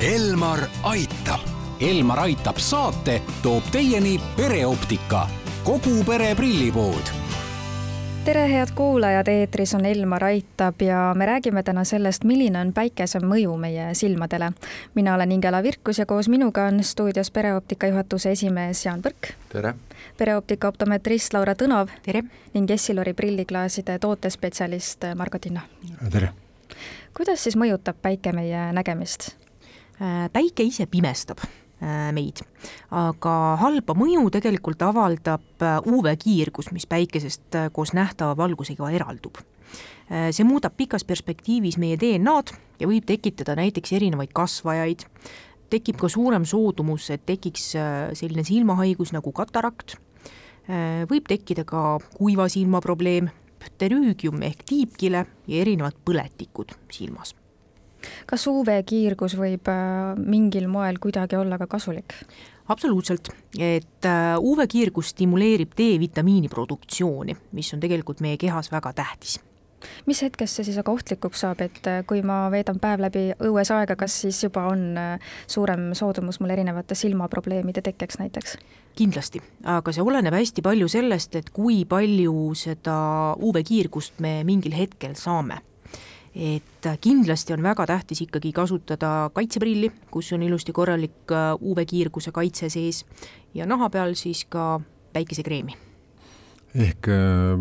Elmar aitab. Elmar aitab saate toob teieni pereoptika, kogu pere prillipood tere, head kuulajad, eetris on Elmar Aitab ja me räägime täna sellest, milline on päikese mõju meie silmadele. mina olen Ingela Virkus ja koos minuga on stuudios pereoptika juhatuse esimees Jaan Põrk. tere! pereoptika optometrist Laura Tõnov. tere! ning Essilori prilliklaaside tootespetsialist Margo Tinno. tere! kuidas siis mõjutab päike meie nägemist? Äh, päike ise pimestab äh, meid, aga halba mõju tegelikult avaldab äh, UV-kiirgus, mis päikesest koos nähtava valgusega eraldub. see muudab pikas perspektiivis meie DNA-d ja võib tekitada näiteks erinevaid kasvajaid, tekib ka suurem soodumus, et tekiks selline silmahaigus nagu katarakt, võib tekkida ka kuiva silma probleem, pterüügium ehk tiibkile ja erinevad põletikud silmas kas UV-kiirgus võib äh, mingil moel kuidagi olla ka kasulik? absoluutselt, et äh, UV-kiirgus stimuleerib D-vitamiini produktsiooni, mis on tegelikult meie kehas väga tähtis mis hetkest see siis aga ohtlikuks saab, et äh, kui ma veedan päev läbi õues aega, kas siis juba on suurem soodumus mul erinevate silmaprobleemide tekkeks näiteks? kindlasti, aga see oleneb hästi palju sellest, et kui palju seda UV-kiirgust me mingil hetkel saame et kindlasti on väga tähtis ikkagi kasutada kaitseprilli, kus on ilusti korralik äh, UV-kiirguse kaitse sees ja naha peal siis ka päikesekreemi. ehk äh,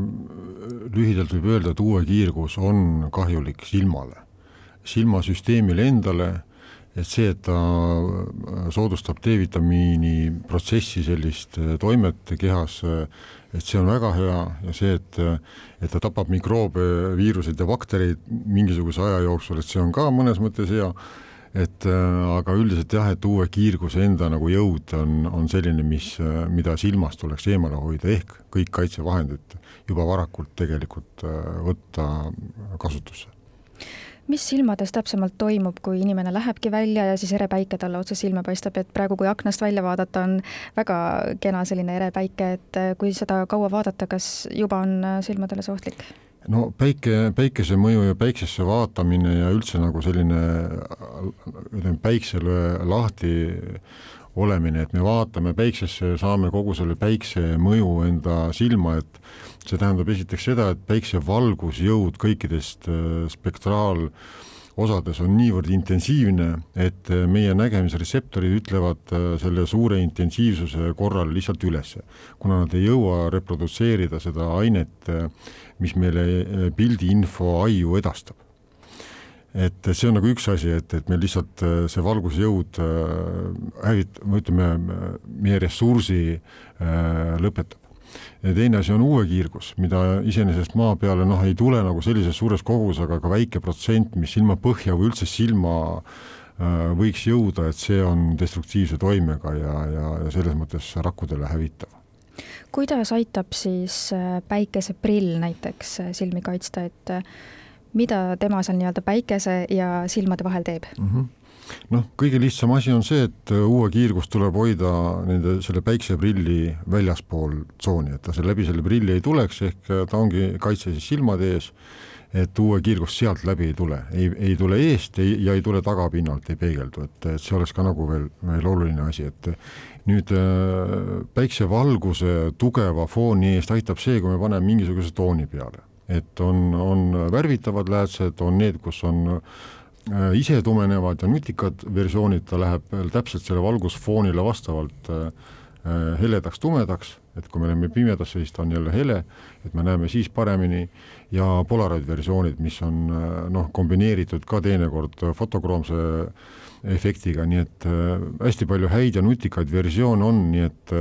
lühidalt võib öelda, et UV-kiirgus on kahjulik silmale, silmasüsteemile endale et see, et ta äh, soodustab D-vitamiini protsessi sellist äh, toimet kehas, äh, et see on väga hea ja see, et, et ta tapab mikroobe, viiruseid ja baktereid mingisuguse aja jooksul, et see on ka mõnes mõttes hea, et aga üldiselt jah, et uue kiirguse enda nagu jõud on, on selline, mis, mida silmast tuleks eemale hoida, ehk kõik kaitsevahendid juba varakult tegelikult võtta kasutusse mis silmades täpsemalt toimub, kui inimene lähebki välja ja siis ere päike talle otse silma paistab, et praegu, kui aknast välja vaadata, on väga kena selline ere päike, et äh, kui seda kaua vaadata, kas juba on äh, silmadele see ohtlik? no päike, päikese mõju ja päiksesse vaatamine ja üldse nagu selline ütleme, päiksele lahti olemine, et me vaatame päiksesse, saame kogu selle päikse mõju enda silma, et see tähendab esiteks seda, et päikse valgusjõud kõikidest äh, spektraalosades on niivõrd intensiivne, et äh, meie nägemisretseptorid ütlevad äh, selle suure intensiivsuse korral lihtsalt ülesse, kuna nad ei jõua reprodutseerida seda ainet, mis meile pildiinfo aiu edastab et see on nagu üks asi, et, et meil lihtsalt see valgusjõud hävit-, ütleme, meie ressursi lõpetab ja teine asi on UV-kiirgus, mida iseenesest maa peale noh, ei tule nagu sellises suures kogus, aga ka väike protsent, mis silma põhja või üldse silma äh, võiks jõuda, et see on destruktiivse toimega ja, ja, ja selles mõttes rakkudele hävitav. kuidas aitab siis äh, päikeseprill näiteks äh, silmi kaitsta, et mida tema seal nii-öelda päikese ja silmade vahel teeb. Mm? -hmm noh, kõige lihtsam asi on see, et äh, uue kiirgust tuleb hoida nende, selle päikseprilli väljaspool tsooni, et ta seal läbi selle prilli ei tuleks, ehk äh, ta ongi kaitse siis silmade ees, et uue kiirgust sealt läbi ei tule, ei, ei tule eest ei, ja ei tule tagapinnalt, ei peegeldu, et, et see oleks ka nagu veel, veel oluline asi, et nüüd äh, päiksevalguse tugeva fooni eest aitab see, kui me paneme mingisuguse tooni peale, et on, on värvitavad läätsed, on need, kus on äh, Äh, ise tumenevad ja nutikad versioonid, ta läheb täpselt selle valgusfoonile vastavalt äh, äh, heledaks-tumedaks, et kui me läheme pimedasse, siis ta on jälle hele, et me näeme siis paremini, ja Polaroid versioonid, mis on noh, kombineeritud ka teinekord fotokroomse efektiga, nii et hästi palju häid ja nutikaid versioone on, nii et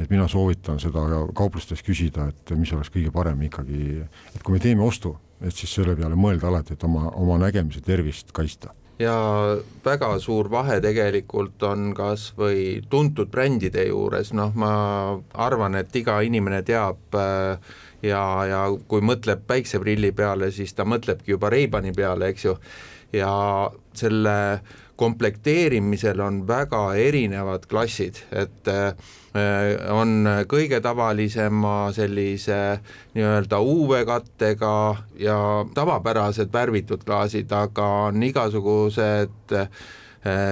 et mina soovitan seda kauplustest küsida, et mis oleks kõige parem ikkagi, et kui me teeme ostu, et siis selle peale mõelda alati, et oma, oma nägemise tervist kaitsta ja väga suur vahe tegelikult on kas või tuntud brändide juures, noh, ma arvan, et iga inimene teab äh, ja, ja kui mõtleb päikseprilli peale, siis ta mõtlebki juba Ray-Bani peale, eks ju, ja selle komplekteerimisel on väga erinevad klassid, et äh, on kõige tavalisema sellise nii-öelda UV-kattega ja tavapärased värvitud klaasid, aga on igasugused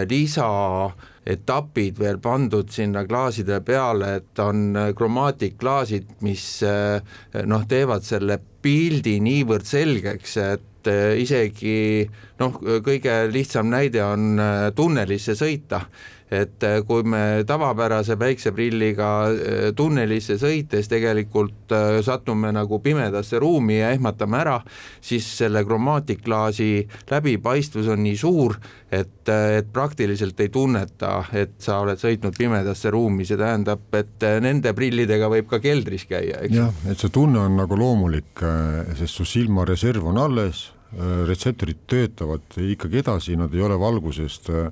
lisaetapid veel pandud sinna klaaside peale, et on kromaatikaklaasid, mis noh, teevad selle pildi niivõrd selgeks, et isegi noh, kõige lihtsam näide on tunnelisse sõita et äh, kui me tavapärase päikseprilliga tunnelisse sõites tegelikult satume nagu pimedasse ruumi ja ehmatame ära, siis selle kromaatiklaasi läbipaistvus on nii suur, et, et praktiliselt ei tunneta, et sa oled sõitnud pimedasse ruumi, see tähendab, et nende prillidega võib ka keldris käia, eks. jah, et see tunne on nagu loomulik, sest su silmareserv on alles, retseptorid töötavad ikkagi edasi, nad ei ole valgusest äh,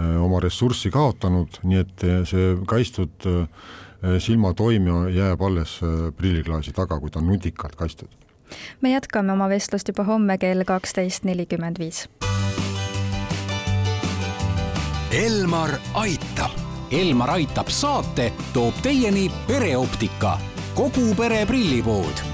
Äh, oma ressurssi kaotanud, nii et äh, see kaitstud äh, silmatoimja jääb alles prilliklaasi taga, kui ta on nutikalt kaitstud. me jätkame oma vestlust juba homme kell kaksteist nelikümmend viis. Elmar aitab. Elmar aitab saate toob teieni pereoptika, kogu pere prillipood